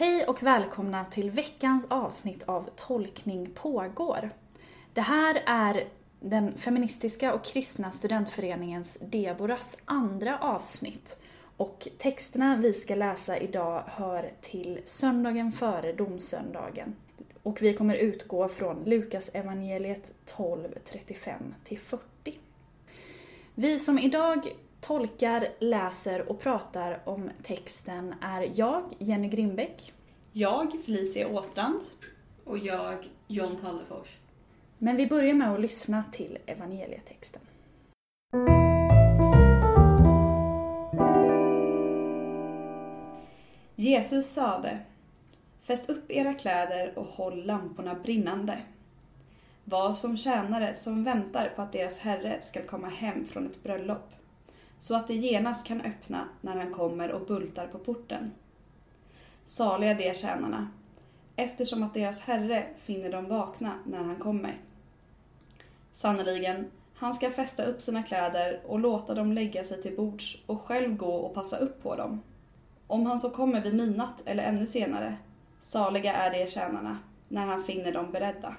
Hej och välkomna till veckans avsnitt av Tolkning pågår. Det här är den feministiska och kristna studentföreningens Deboras andra avsnitt. Och texterna vi ska läsa idag hör till söndagen före domsöndagen. Och vi kommer utgå från Lukas evangeliet 12, 35-40. Vi som idag tolkar, läser och pratar om texten är jag, Jenny Grimbeck. Jag, Felicia Åstrand. Och jag, John Tallefors. Men vi börjar med att lyssna till evangelietexten. Jesus sade Fäst upp era kläder och håll lamporna brinnande. Var som tjänare som väntar på att deras herre skall komma hem från ett bröllop, så att de genast kan öppna när han kommer och bultar på porten. Saliga de tjänarna, eftersom att deras herre finner dem vakna när han kommer. Sannerligen, han ska fästa upp sina kläder och låta dem lägga sig till bords och själv gå och passa upp på dem. Om han så kommer vid midnatt eller ännu senare, saliga är de tjänarna, när han finner dem beredda.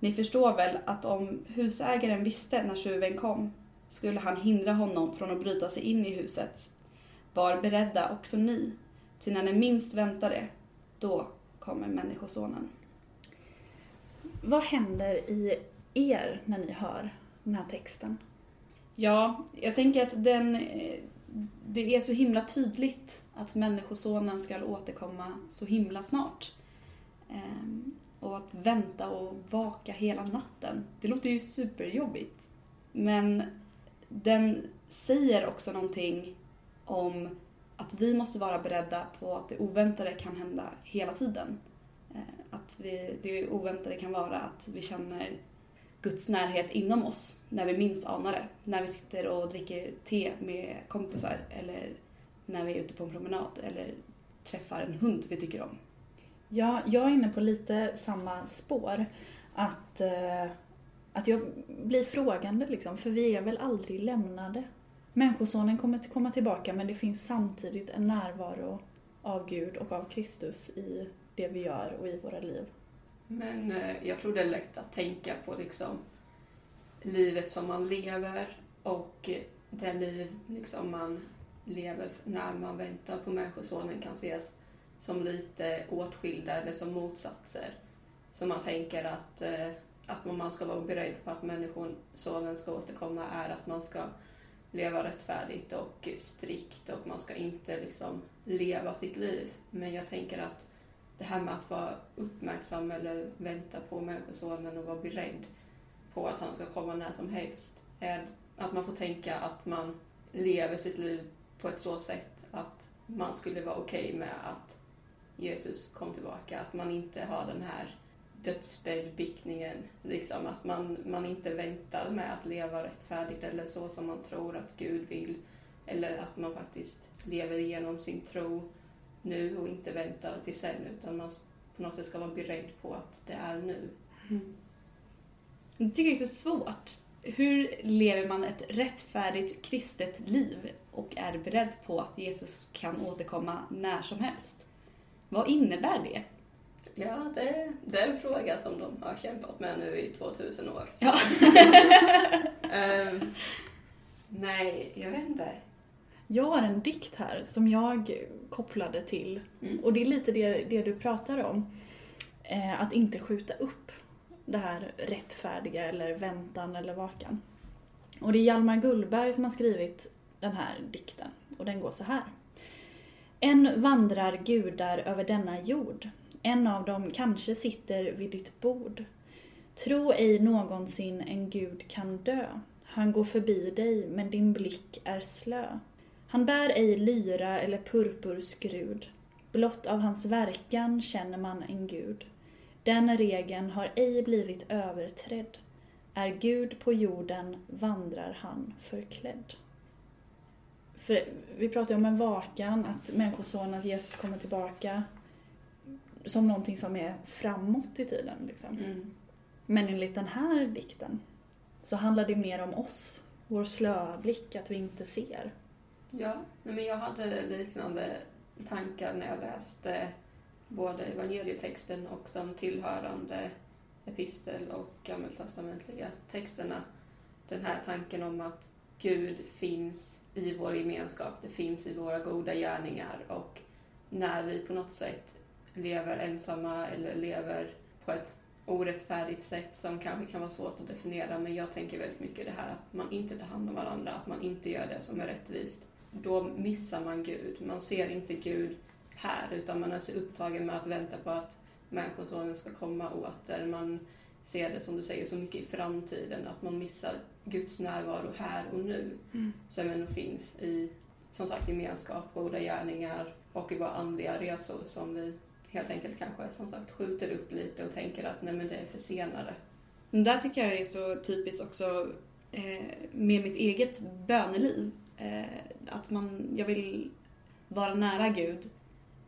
Ni förstår väl att om husägaren visste när tjuven kom, skulle han hindra honom från att bryta sig in i huset. Var beredda också ni, ty när ni minst väntar det, då kommer Människosonen. Vad händer i er när ni hör den här texten? Ja, jag tänker att den, det är så himla tydligt att Människosonen ska återkomma så himla snart. Ehm, och att vänta och vaka hela natten, det låter ju superjobbigt. Men den säger också någonting om att vi måste vara beredda på att det oväntade kan hända hela tiden. Eh, att vi, det oväntade kan vara att vi känner Guds närhet inom oss när vi minst anar det. När vi sitter och dricker te med kompisar eller när vi är ute på en promenad eller träffar en hund vi tycker om. Ja, jag är inne på lite samma spår. Att, eh, att jag blir frågande liksom, för vi är väl aldrig lämnade. Människosonen kommer att komma tillbaka men det finns samtidigt en närvaro av Gud och av Kristus i det vi gör och i våra liv. Men eh, jag tror det är lätt att tänka på liksom livet som man lever och det liv liksom man lever när man väntar på Människosonen kan ses som lite åtskilda eller som motsatser. Så man tänker att, eh, att man ska vara beredd på att Människosonen ska återkomma är att man ska leva rättfärdigt och strikt och man ska inte liksom leva sitt liv. Men jag tänker att det här med att vara uppmärksam eller vänta på Människosonen och vara beredd på att han ska komma när som helst. Är att man får tänka att man lever sitt liv på ett så sätt att man skulle vara okej med att Jesus kom tillbaka. Att man inte har den här dödsbäddbickningen. Liksom att man, man inte väntar med att leva rättfärdigt eller så som man tror att Gud vill. Eller att man faktiskt lever igenom sin tro nu och inte väntar till sen utan man på något sätt ska vara beredd på att det är nu. Det tycker jag är så svårt. Hur lever man ett rättfärdigt kristet liv och är beredd på att Jesus kan återkomma när som helst? Vad innebär det? Ja, det, det är en fråga som de har kämpat med nu i 2000 år. Ja. Ehm, nej, jag vet inte. Jag har en dikt här som jag kopplade till Mm. och det är lite det, det du pratar om. Eh, att inte skjuta upp det här rättfärdiga eller väntan eller vakan. Och det är Hjalmar Gullberg som har skrivit den här dikten och den går så här. En vandrar gudar över denna jord. En av dem kanske sitter vid ditt bord. Tro ej någonsin en gud kan dö. Han går förbi dig, men din blick är slö. Han bär ej lyra eller purpurskrud. Blott av hans verkan känner man en gud. Den regeln har ej blivit överträdd. Är Gud på jorden vandrar han förklädd. För vi pratar ju om en vakan, att Människosonen, att Jesus kommer tillbaka som någonting som är framåt i tiden. Liksom. Mm. Men enligt den här dikten så handlar det mer om oss, vår slöa blick, att vi inte ser. Ja, men jag hade liknande tankar när jag läste både evangelietexten och de tillhörande epistel och gammeltestamentliga texterna. Den här tanken om att Gud finns i vår gemenskap, det finns i våra goda gärningar och när vi på något sätt lever ensamma eller lever på ett orättfärdigt sätt som kanske kan vara svårt att definiera men jag tänker väldigt mycket det här att man inte tar hand om varandra, att man inte gör det som är rättvist. Då missar man Gud. Man ser inte Gud här utan man är så upptagen med att vänta på att Människosonen ska komma åter. Man ser det som du säger så mycket i framtiden att man missar Guds närvaro här och nu Mm. som ändå finns i som sagt gemenskap, goda gärningar och i våra andliga resor som vi helt enkelt kanske som sagt skjuter upp lite och tänker att nej men det är för senare. Men där tycker jag är så typiskt också eh, med mitt eget böneliv. Eh, att man, jag vill vara nära Gud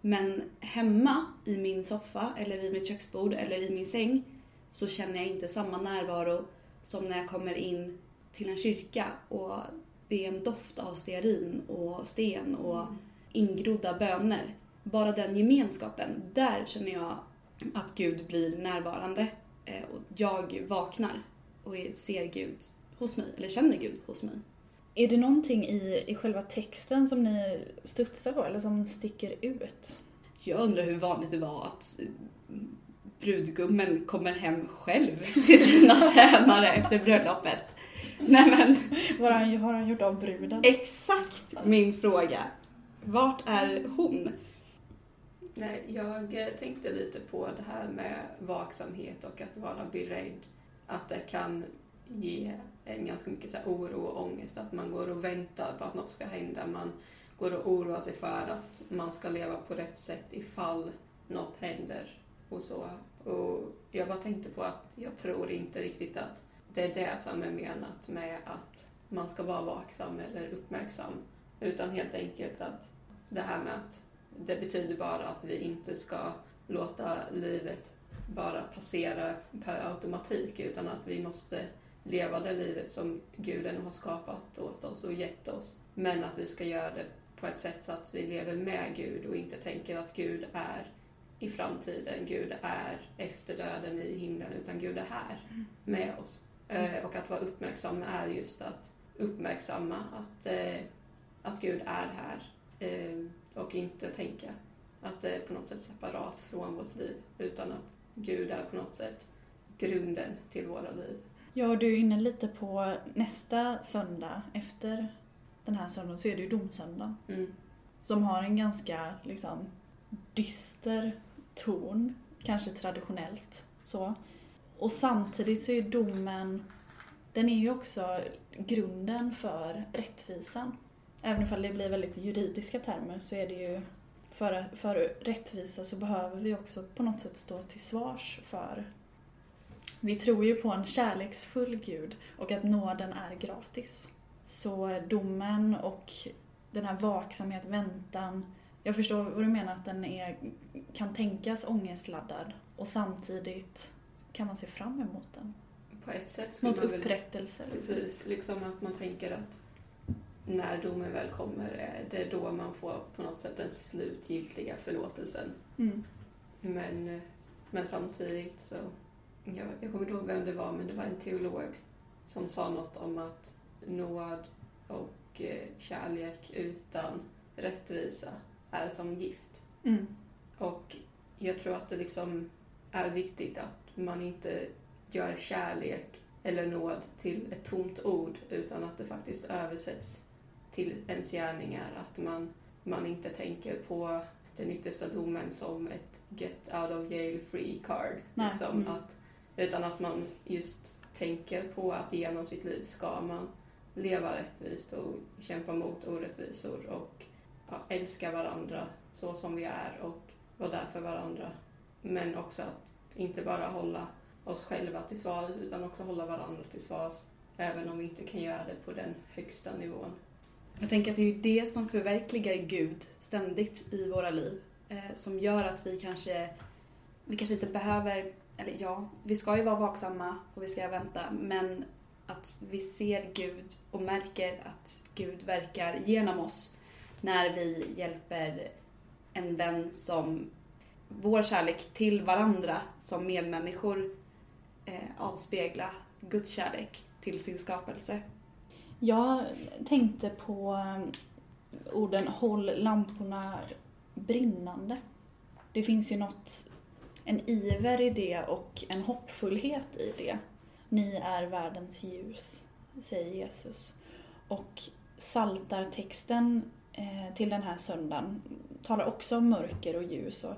men hemma i min soffa eller vid mitt köksbord eller i min säng så känner jag inte samma närvaro som när jag kommer in till en kyrka och det är en doft av stearin och sten och ingrodda böner. Bara den gemenskapen, där känner jag att Gud blir närvarande. Eh, och jag vaknar och ser Gud hos mig, eller känner Gud hos mig. Är det någonting i, i själva texten som ni studsar på eller som sticker ut? Jag undrar hur vanligt det var att eh, brudgummen kommer hem själv till sina tjänare efter bröllopet. Nej men, Vad har han gjort av bruden? exakt min fråga. Vart är hon? Nej, jag eh, tänkte lite på det här med vaksamhet och att vara beredd. Att det kan ge en ganska mycket så här oro och ångest. Att man går och väntar på att något ska hända. Man går och oroar sig för att man ska leva på rätt sätt ifall något händer och så. Och jag bara tänkte på att jag tror inte riktigt att det är det som är menat med att man ska vara vaksam eller uppmärksam. Utan helt enkelt att det här med att det betyder bara att vi inte ska låta livet bara passera per automatik utan att vi måste leva det livet som Guden har skapat åt oss och gett oss. Men att vi ska göra det på ett sätt så att vi lever med Gud och inte tänker att Gud är i framtiden, Gud är efter döden i himlen, utan Gud är här med oss. Eh, och att vara uppmärksam är just att uppmärksamma att, eh, att Gud är här eh, och inte tänka att det är på något sätt separat från vårt liv utan att Gud är på något sätt grunden till våra liv. Ja, du är inne lite på nästa söndag efter den här söndagen så är det ju domsöndagen. Mm. Som har en ganska liksom dyster ton, kanske traditionellt så. Och samtidigt så är domen, den är ju också grunden för rättvisan. Även ifall det blir väldigt juridiska termer så är det ju för, för rättvisa så behöver vi också på något sätt stå till svars för vi tror ju på en kärleksfull Gud och att nåden är gratis. Så domen och den här vaksamhet, väntan. Jag förstår vad du menar att den är, kan tänkas ångestladdad och samtidigt kan man se fram emot den. På ett sätt Något man väl... upprättelse. liksom. Precis, liksom att man tänker att när domen väl kommer, är det då man får på något sätt den slutgiltiga förlåtelsen. Mm. Men, men samtidigt så, jag, jag kommer inte ihåg vem det var, men det var en teolog som sa något om att nåd och eh, kärlek utan rättvisa är som gift. Mm. Och jag tror att det liksom är viktigt att man inte gör kärlek eller nåd till ett tomt ord utan att det faktiskt översätts till ens gärningar. Att man, man inte tänker på den yttersta domen som ett get out of jail free card. Nej. Liksom, Mm. att, utan att man just tänker på att genom sitt liv ska man leva rättvist och kämpa mot orättvisor och ja, älska varandra så som vi är och vara där för varandra. Men också att inte bara hålla oss själva till svars utan också hålla varandra till svars även om vi inte kan göra det på den högsta nivån. Jag tänker att det är ju det som förverkligar Gud ständigt i våra liv. Eh, som gör att vi kanske, vi kanske inte behöver, eller ja, vi ska ju vara vaksamma och vi ska vänta, men att vi ser Gud och märker att Gud verkar genom oss när vi hjälper en vän som vår kärlek till varandra som medmänniskor eh, avspegla Guds kärlek till sin skapelse. Jag tänkte på eh, orden håll lamporna brinnande. Det finns ju något, en iver i det och en hoppfullhet i det. Ni är världens ljus, säger Jesus. Och saltartexten eh, till den här söndagen talar också om mörker och ljus. Och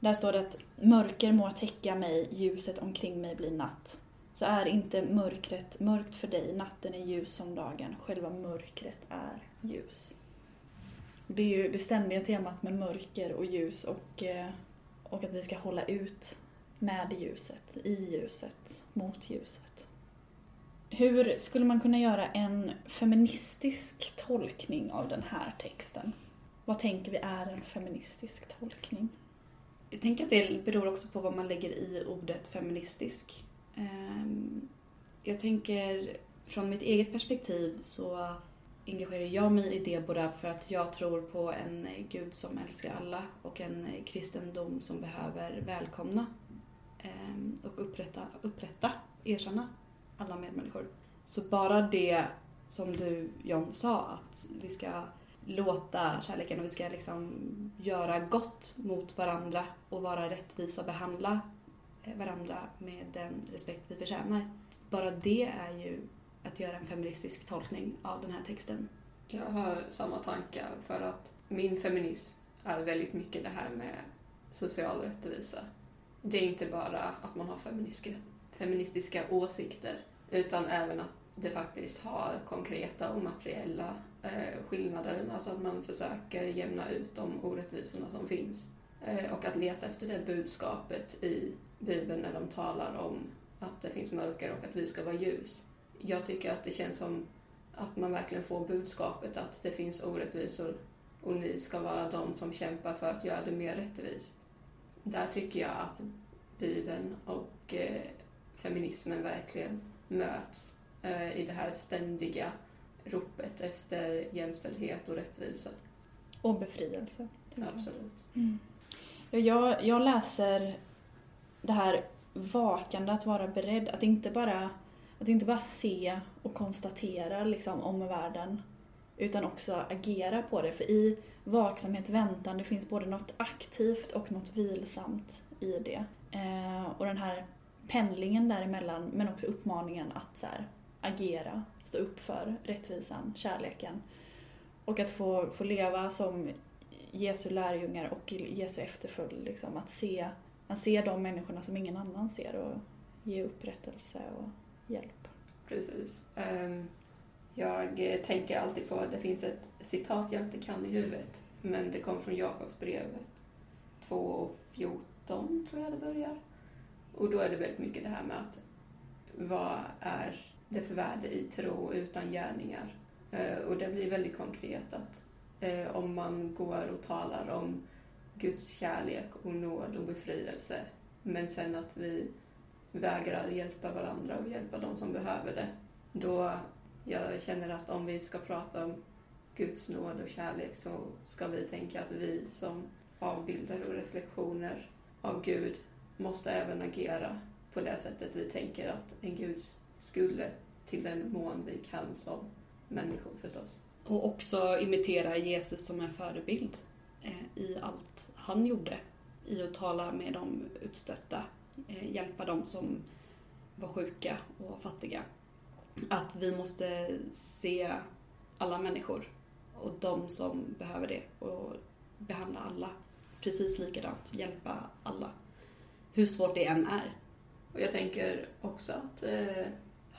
där står det att mörker må täcka mig, ljuset omkring mig blir natt. Så är inte mörkret mörkt för dig, natten är ljus som dagen, själva mörkret är ljus. Det är ju det ständiga temat med mörker och ljus och, eh, och att vi ska hålla ut med ljuset, i ljuset, mot ljuset. Hur skulle man kunna göra en feministisk tolkning av den här texten? Vad tänker vi är en feministisk tolkning? Jag tänker att det beror också på vad man lägger i ordet feministisk. Ehm, jag tänker från mitt eget perspektiv så engagerar jag mig i det bara för att jag tror på en gud som älskar alla och en kristendom som behöver välkomna ehm, och upprätta, upprätta, erkänna alla medmänniskor. Så bara det som du John sa, att vi ska låta kärleken och vi ska liksom göra gott mot varandra och vara rättvisa och behandla varandra med den respekt vi förtjänar. Bara det är ju att göra en feministisk tolkning av den här texten. Jag har samma tankar för att min feminism är väldigt mycket det här med social rättvisa. Det är inte bara att man har feministiska, feministiska åsikter utan även att det faktiskt har konkreta och materiella eh, skillnader. Alltså att man försöker jämna ut de orättvisorna som finns. Eh, och att leta efter det budskapet i Bibeln när de talar om att det finns mörker och att vi ska vara ljus. Jag tycker att det känns som att man verkligen får budskapet att det finns orättvisor och ni ska vara de som kämpar för att göra det mer rättvist. Där tycker jag att Bibeln och eh, feminismen verkligen möts eh, i det här ständiga ropet efter jämställdhet och rättvisa. Och befrielse. Absolut. Mm. Jag, jag läser det här vakande, att vara beredd, att inte bara, att inte bara se och konstatera liksom, om världen utan också agera på det. För i vaksamhet, väntan, det finns både något aktivt och något vilsamt i det. Eh, och den här pendlingen däremellan, men också uppmaningen att så här, agera, stå upp för rättvisan, kärleken. Och att få, få leva som Jesu lärjungar och Jesu efterföljd, liksom, att se man ser de människorna som ingen annan ser och ge upprättelse och hjälp. Precis. Ehm, jag tänker alltid på, det finns ett citat jag inte kan i huvudet, men det kom från Jakobsbrevet 2.14 tror jag det börjar. Och då är det väldigt mycket det här med att vad är det för värde i tro utan gärningar? Ehm, och det blir väldigt konkret att eh, om man går och talar om Guds kärlek och nåd och befrielse. Men sen att vi vägrar hjälpa varandra och hjälpa de som behöver det. Då jag känner att om vi ska prata om Guds nåd och kärlek så ska vi tänka att vi som avbilder och reflektioner av Gud måste även agera på det sättet vi tänker att en Gud skulle till den mån vi kan som människor förstås. Och också imitera Jesus som en förebild. Eh, I allt han gjorde. I att tala med de utstötta, eh, hjälpa de som var sjuka och fattiga. Att vi måste se alla människor och de som behöver det och behandla alla precis likadant, hjälpa alla. Hur svårt det än är. Och jag tänker också att eh,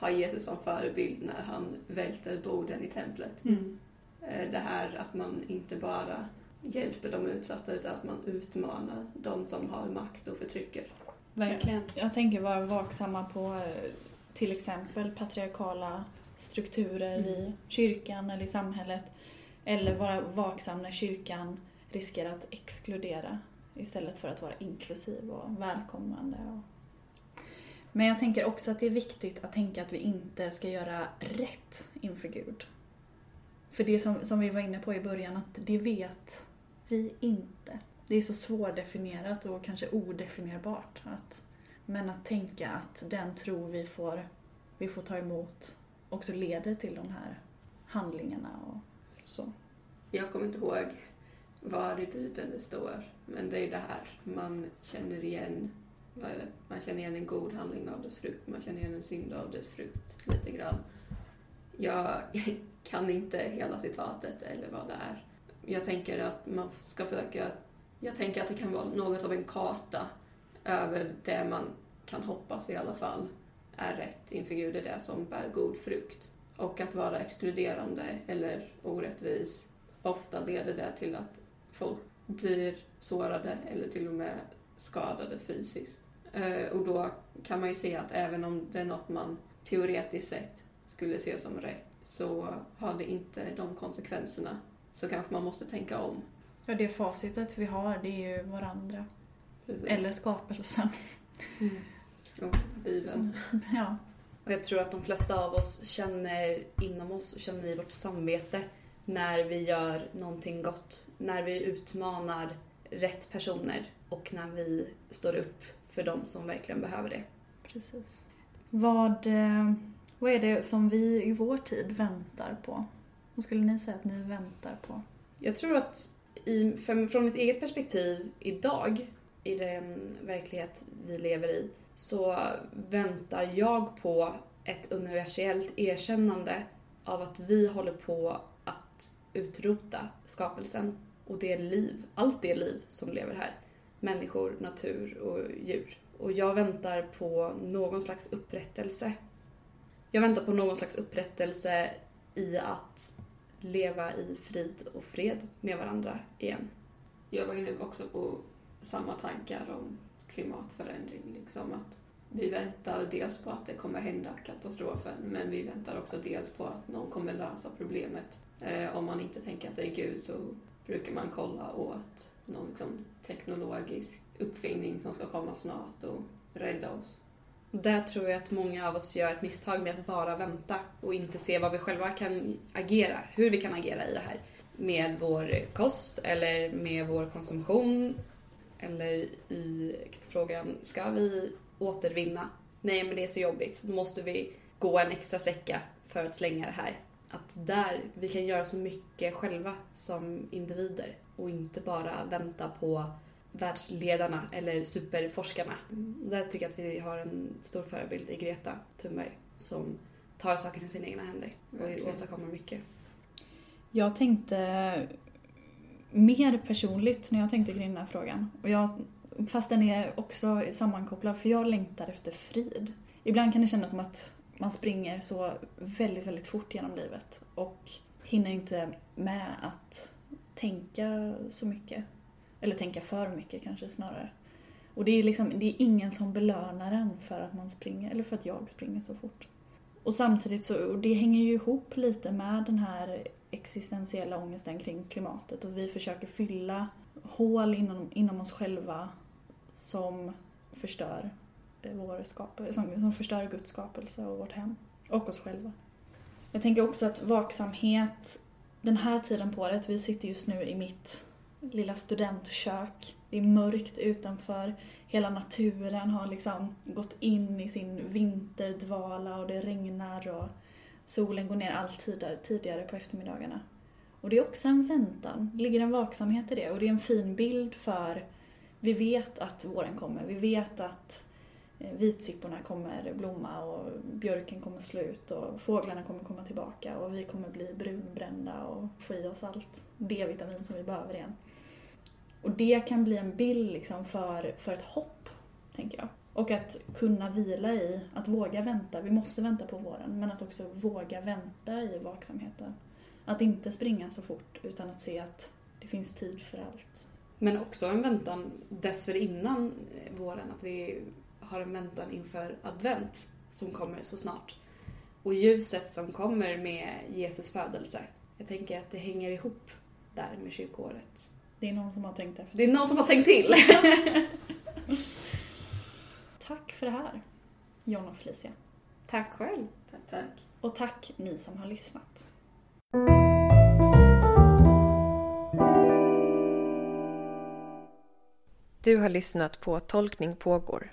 eh, ha Jesus som förebild när han välter borden i templet. Mm. Eh, det här att man inte bara hjälper de utsatta utan att man utmanar de som har makt och förtrycker. Verkligen. Jag tänker vara vaksamma på eh, till exempel patriarkala strukturer mm. i kyrkan eller i samhället. Eller vara vaksam när kyrkan riskerar att exkludera istället för att vara inklusiv och välkomnande. Men jag tänker också att det är viktigt att tänka att vi inte ska göra rätt inför Gud. För det som, som vi var inne på i början, att det vet vi inte. det är så svårdefinierat och kanske odefinierbart. Att, men att tänka att den tro vi får, vi får ta emot också leder till de här handlingarna och så. Jag kommer inte ihåg var i Bibeln det står, men det är det här. Man känner igen vad är det? Man känner igen en god handling av dess frukt, man känner igen en synd av dess frukt lite grann. Jag kan inte hela citatet eller vad det är. Jag tänker att man ska försöka... Jag tänker att det kan vara något av en karta över det man kan hoppas i alla fall är rätt inför Gud, är det som bär god frukt. Och att vara exkluderande eller orättvis, ofta leder det till att folk blir sårade eller till och med skadade fysiskt. Eh, och då kan man ju se att även om det är något man teoretiskt sett skulle se som rätt så har det inte de konsekvenserna. Så kanske man måste tänka om. Ja, det facitet vi har, det är ju varandra. Precis. Eller skapelsen. Och Bibeln. Så, ja. Och jag tror att de flesta av oss känner inom oss och känner i vårt samvete när vi gör någonting gott. När vi utmanar rätt personer och när vi står upp för de som verkligen behöver det. Precis. Vad, eh, vad är det som vi i vår tid väntar på? Vad skulle ni säga att ni väntar på? Jag tror att i, från mitt eget perspektiv idag, i den verklighet vi lever i, så väntar jag på ett universellt erkännande av att vi håller på att utrota skapelsen och det liv, allt det liv som lever här. Människor, natur och djur. Och jag väntar på någon slags upprättelse. Jag väntar på någon slags upprättelse i att leva i frid och fred med varandra igen. Jag var inne också på samma tankar om klimatförändring. Liksom att vi väntar dels på att det kommer hända katastrofen men vi väntar också dels på att någon kommer lösa problemet. Eh, om man inte tänker att det är Gud så brukar man kolla åt någon liksom, teknologisk uppfinning som ska komma snart och rädda oss. Där tror jag att många av oss gör ett misstag med att bara vänta och inte se vad vi själva kan agera, hur vi kan agera i det här. Med vår kost eller med vår konsumtion eller i frågan, ska vi återvinna? Nej men det är så jobbigt, då måste vi gå en extra sträcka för att slänga det här. Att där, vi kan göra så mycket själva som individer och inte bara vänta på världsledarna eller superforskarna. Där tycker jag att vi har en stor förebild i Greta Thunberg som tar saken i sina egna händer och Verkligen. åstadkommer mycket. Jag tänkte mer personligt när jag tänkte kring den här frågan. Och jag, fast den är också sammankopplad, för jag längtar efter frid. Ibland kan det kännas som att man springer så väldigt, väldigt fort genom livet och hinner inte med att tänka så mycket. Eller tänka för mycket kanske snarare. Och det är liksom, det är ingen som belönar en för att man springer, eller för att jag springer så fort. Och samtidigt så, och det hänger ju ihop lite med den här existentiella ångesten kring klimatet och vi försöker fylla hål inom, inom oss själva som förstör vår skapelse, som, som förstör Guds skapelse och vårt hem. Och oss själva. Jag tänker också att vaksamhet den här tiden på året, vi sitter just nu i mitt lilla studentkök. Det är mörkt utanför. Hela naturen har liksom gått in i sin vinterdvala och det regnar och solen går ner allt tidigare, på eftermiddagarna. Och det är också en väntan, det ligger en vaksamhet i det och det är en fin bild för vi vet att våren kommer, vi vet att Eh, vitsipporna kommer blomma och björken kommer slå ut och fåglarna kommer komma tillbaka och vi kommer bli brunbrända och få i oss allt D-vitamin som vi behöver igen. Och det kan bli en bild liksom för, för ett hopp, tänker jag. Och att kunna vila i, att våga vänta. Vi måste vänta på våren, men att också våga vänta i vaksamheten. Att inte springa så fort, utan att se att det finns tid för allt. Men också en väntan dessförinnan eh, våren, att vi har en väntan inför advent som kommer så snart. Och ljuset som kommer med Jesus födelse. Jag tänker att det hänger ihop där med kyrkoåret. Det är någon som har tänkt efter. Det är någon som har tänkt till. Tack för det här, John och Felicia. Tack själv. Tack, tack. Och tack ni som har lyssnat. Du har lyssnat på Tolkning pågår,